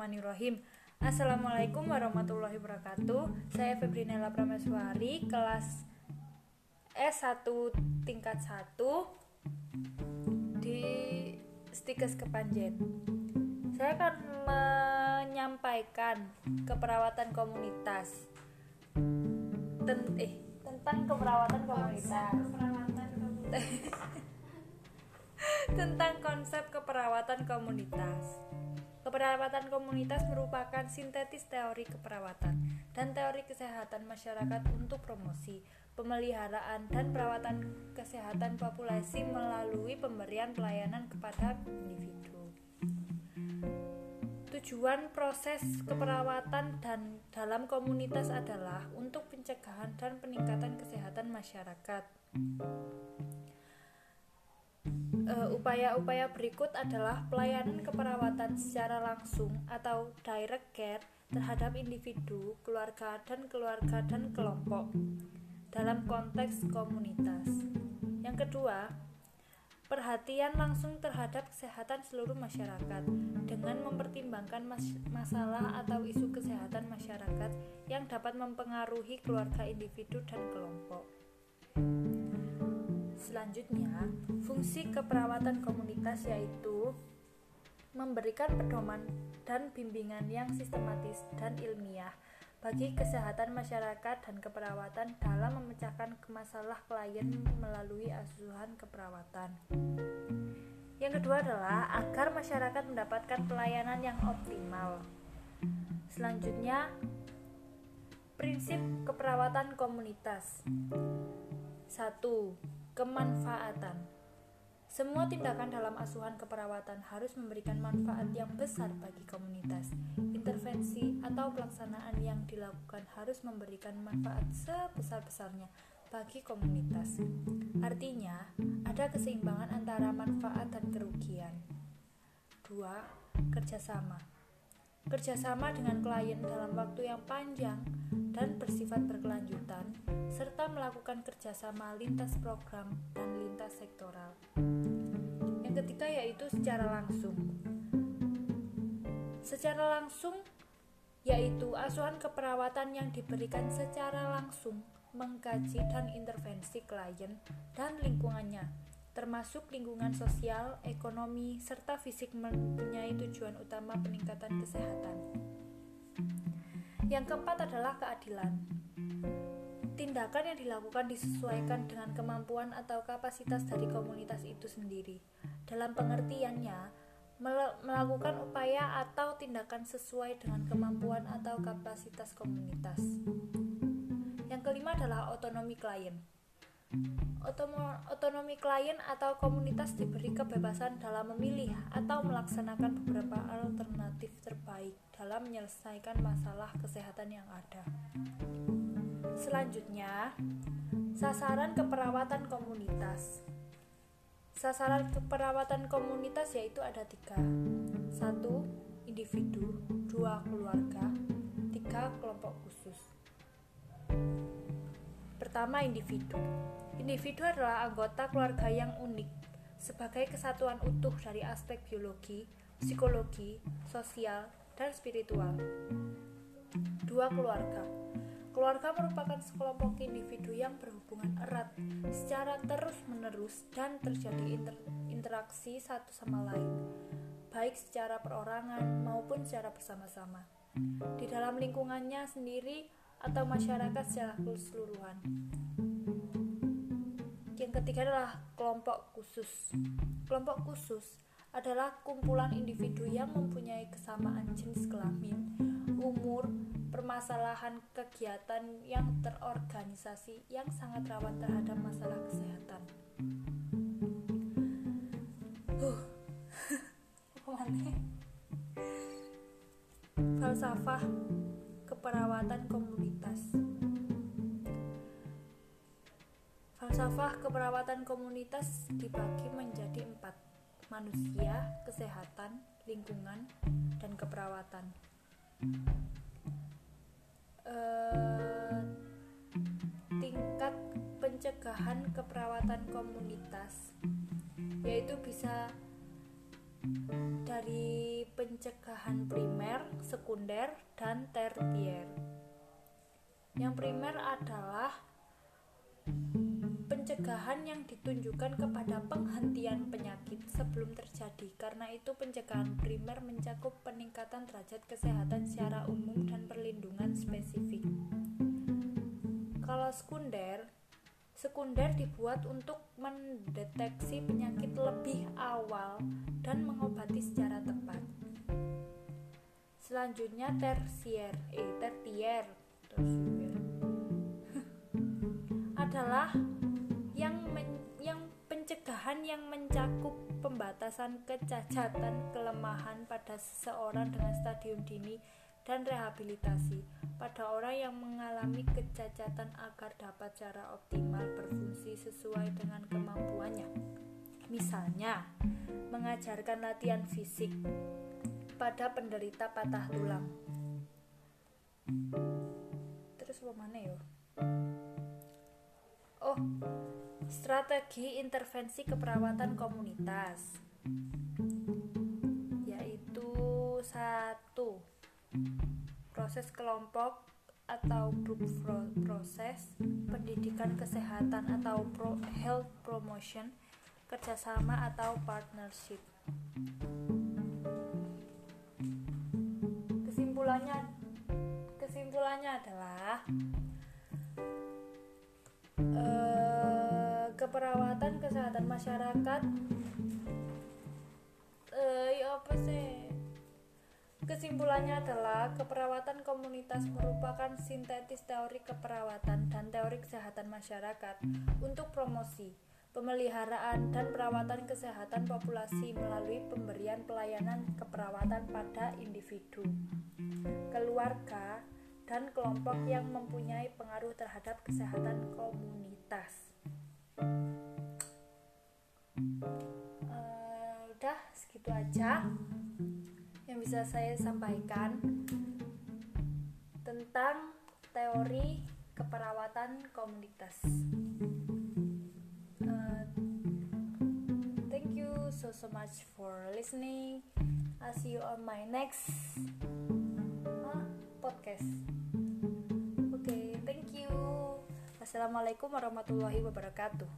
Bismillahirrahmanirrahim. Assalamualaikum warahmatullahi wabarakatuh. Saya Febrinella Prameswari Kelas S1 tingkat 1 Di Stikes Kepanjen. Saya akan menyampaikan keperawatan komunitas. Ten eh, Tentang keperawatan komunitas. Tentang konsep keperawatan komunitas Keperawatan komunitas merupakan sintetis teori keperawatan dan teori kesehatan masyarakat untuk promosi, pemeliharaan, dan perawatan kesehatan populasi melalui pemberian pelayanan kepada individu. Tujuan proses keperawatan dan dalam komunitas adalah untuk pencegahan dan peningkatan kesehatan masyarakat. Eh, upaya-upaya uh, berikut adalah pelayanan keperawatan secara langsung atau direct care terhadap individu, keluarga, dan keluarga dan kelompok dalam konteks komunitas. Yang kedua, perhatian langsung terhadap kesehatan seluruh masyarakat dengan mempertimbangkan mas masalah atau isu kesehatan masyarakat yang dapat mempengaruhi keluarga individu dan kelompok. Selanjutnya, fungsi keperawatan komunitas yaitu memberikan pedoman dan bimbingan yang sistematis dan ilmiah bagi kesehatan masyarakat dan keperawatan dalam memecahkan masalah klien melalui asuhan keperawatan. Yang kedua adalah agar masyarakat mendapatkan pelayanan yang optimal. Selanjutnya, prinsip keperawatan komunitas. 1 kemanfaatan. Semua tindakan dalam asuhan keperawatan harus memberikan manfaat yang besar bagi komunitas. Intervensi atau pelaksanaan yang dilakukan harus memberikan manfaat sebesar-besarnya bagi komunitas. Artinya, ada keseimbangan antara manfaat dan kerugian. 2. Kerjasama Kerjasama dengan klien dalam waktu yang panjang dan bersifat berkelanjutan, melakukan kerjasama lintas program dan lintas sektoral. Yang ketiga yaitu secara langsung. Secara langsung yaitu asuhan keperawatan yang diberikan secara langsung mengkaji dan intervensi klien dan lingkungannya termasuk lingkungan sosial, ekonomi, serta fisik mempunyai tujuan utama peningkatan kesehatan. Yang keempat adalah keadilan. Tindakan yang dilakukan disesuaikan dengan kemampuan atau kapasitas dari komunitas itu sendiri. Dalam pengertiannya, melakukan upaya atau tindakan sesuai dengan kemampuan atau kapasitas komunitas. Yang kelima adalah otonomi klien. Otonomi klien atau komunitas diberi kebebasan dalam memilih atau melaksanakan beberapa alternatif terbaik dalam menyelesaikan masalah kesehatan yang ada. Selanjutnya, sasaran keperawatan komunitas. Sasaran keperawatan komunitas yaitu ada tiga. Satu, individu. Dua, keluarga. Tiga, kelompok khusus. Pertama, individu. Individu adalah anggota keluarga yang unik sebagai kesatuan utuh dari aspek biologi, psikologi, sosial, dan spiritual. Dua keluarga. Keluarga merupakan sekelompok individu yang berhubungan erat secara terus-menerus dan terjadi inter interaksi satu sama lain, baik secara perorangan maupun secara bersama-sama. Di dalam lingkungannya sendiri atau masyarakat secara keseluruhan. Yang ketiga adalah kelompok khusus. Kelompok khusus adalah kumpulan individu yang mempunyai kesamaan jenis kelamin, umur, permasalahan kegiatan yang terorganisasi yang sangat rawan terhadap masalah kesehatan. Huh. Falsafah keperawatan komunitas. Falsafah keperawatan komunitas dibagi menjadi empat Manusia, kesehatan, lingkungan, dan keperawatan pencegahan keperawatan komunitas Yaitu bisa dari pencegahan primer, sekunder, dan tertier. Yang primer adalah pencegahan yang ditunjukkan kepada penghentian penyakit sebelum terjadi. Karena itu pencegahan primer mencakup peningkatan derajat kesehatan secara umum dan perlindungan spesifik. Kalau sekunder, sekunder dibuat untuk mendeteksi penyakit lebih awal dan mengobati secara tepat. Selanjutnya tersier, eh tertier, tersier. Adalah yang men, yang pencegahan yang mencakup pembatasan kecacatan kelemahan pada seseorang dengan stadium dini dan rehabilitasi pada orang yang mengalami kecacatan agar dapat secara optimal berfungsi sesuai dengan kemampuannya. Misalnya, mengajarkan latihan fisik pada penderita patah tulang. Terus mana ya? Oh, strategi intervensi keperawatan komunitas proses kelompok atau grup proses pendidikan kesehatan atau pro health promotion kerjasama atau partnership. Kesimpulannya kesimpulannya adalah keperawatan kesehatan masyarakat Kesimpulannya adalah keperawatan komunitas merupakan sintetis teori keperawatan dan teori kesehatan masyarakat untuk promosi, pemeliharaan dan perawatan kesehatan populasi melalui pemberian pelayanan keperawatan pada individu, keluarga, dan kelompok yang mempunyai pengaruh terhadap kesehatan komunitas. Uh, udah segitu aja bisa saya sampaikan tentang teori keperawatan komunitas. Uh, thank you so so much for listening. I'll see you on my next uh, podcast. Oke, okay, thank you. Assalamualaikum warahmatullahi wabarakatuh.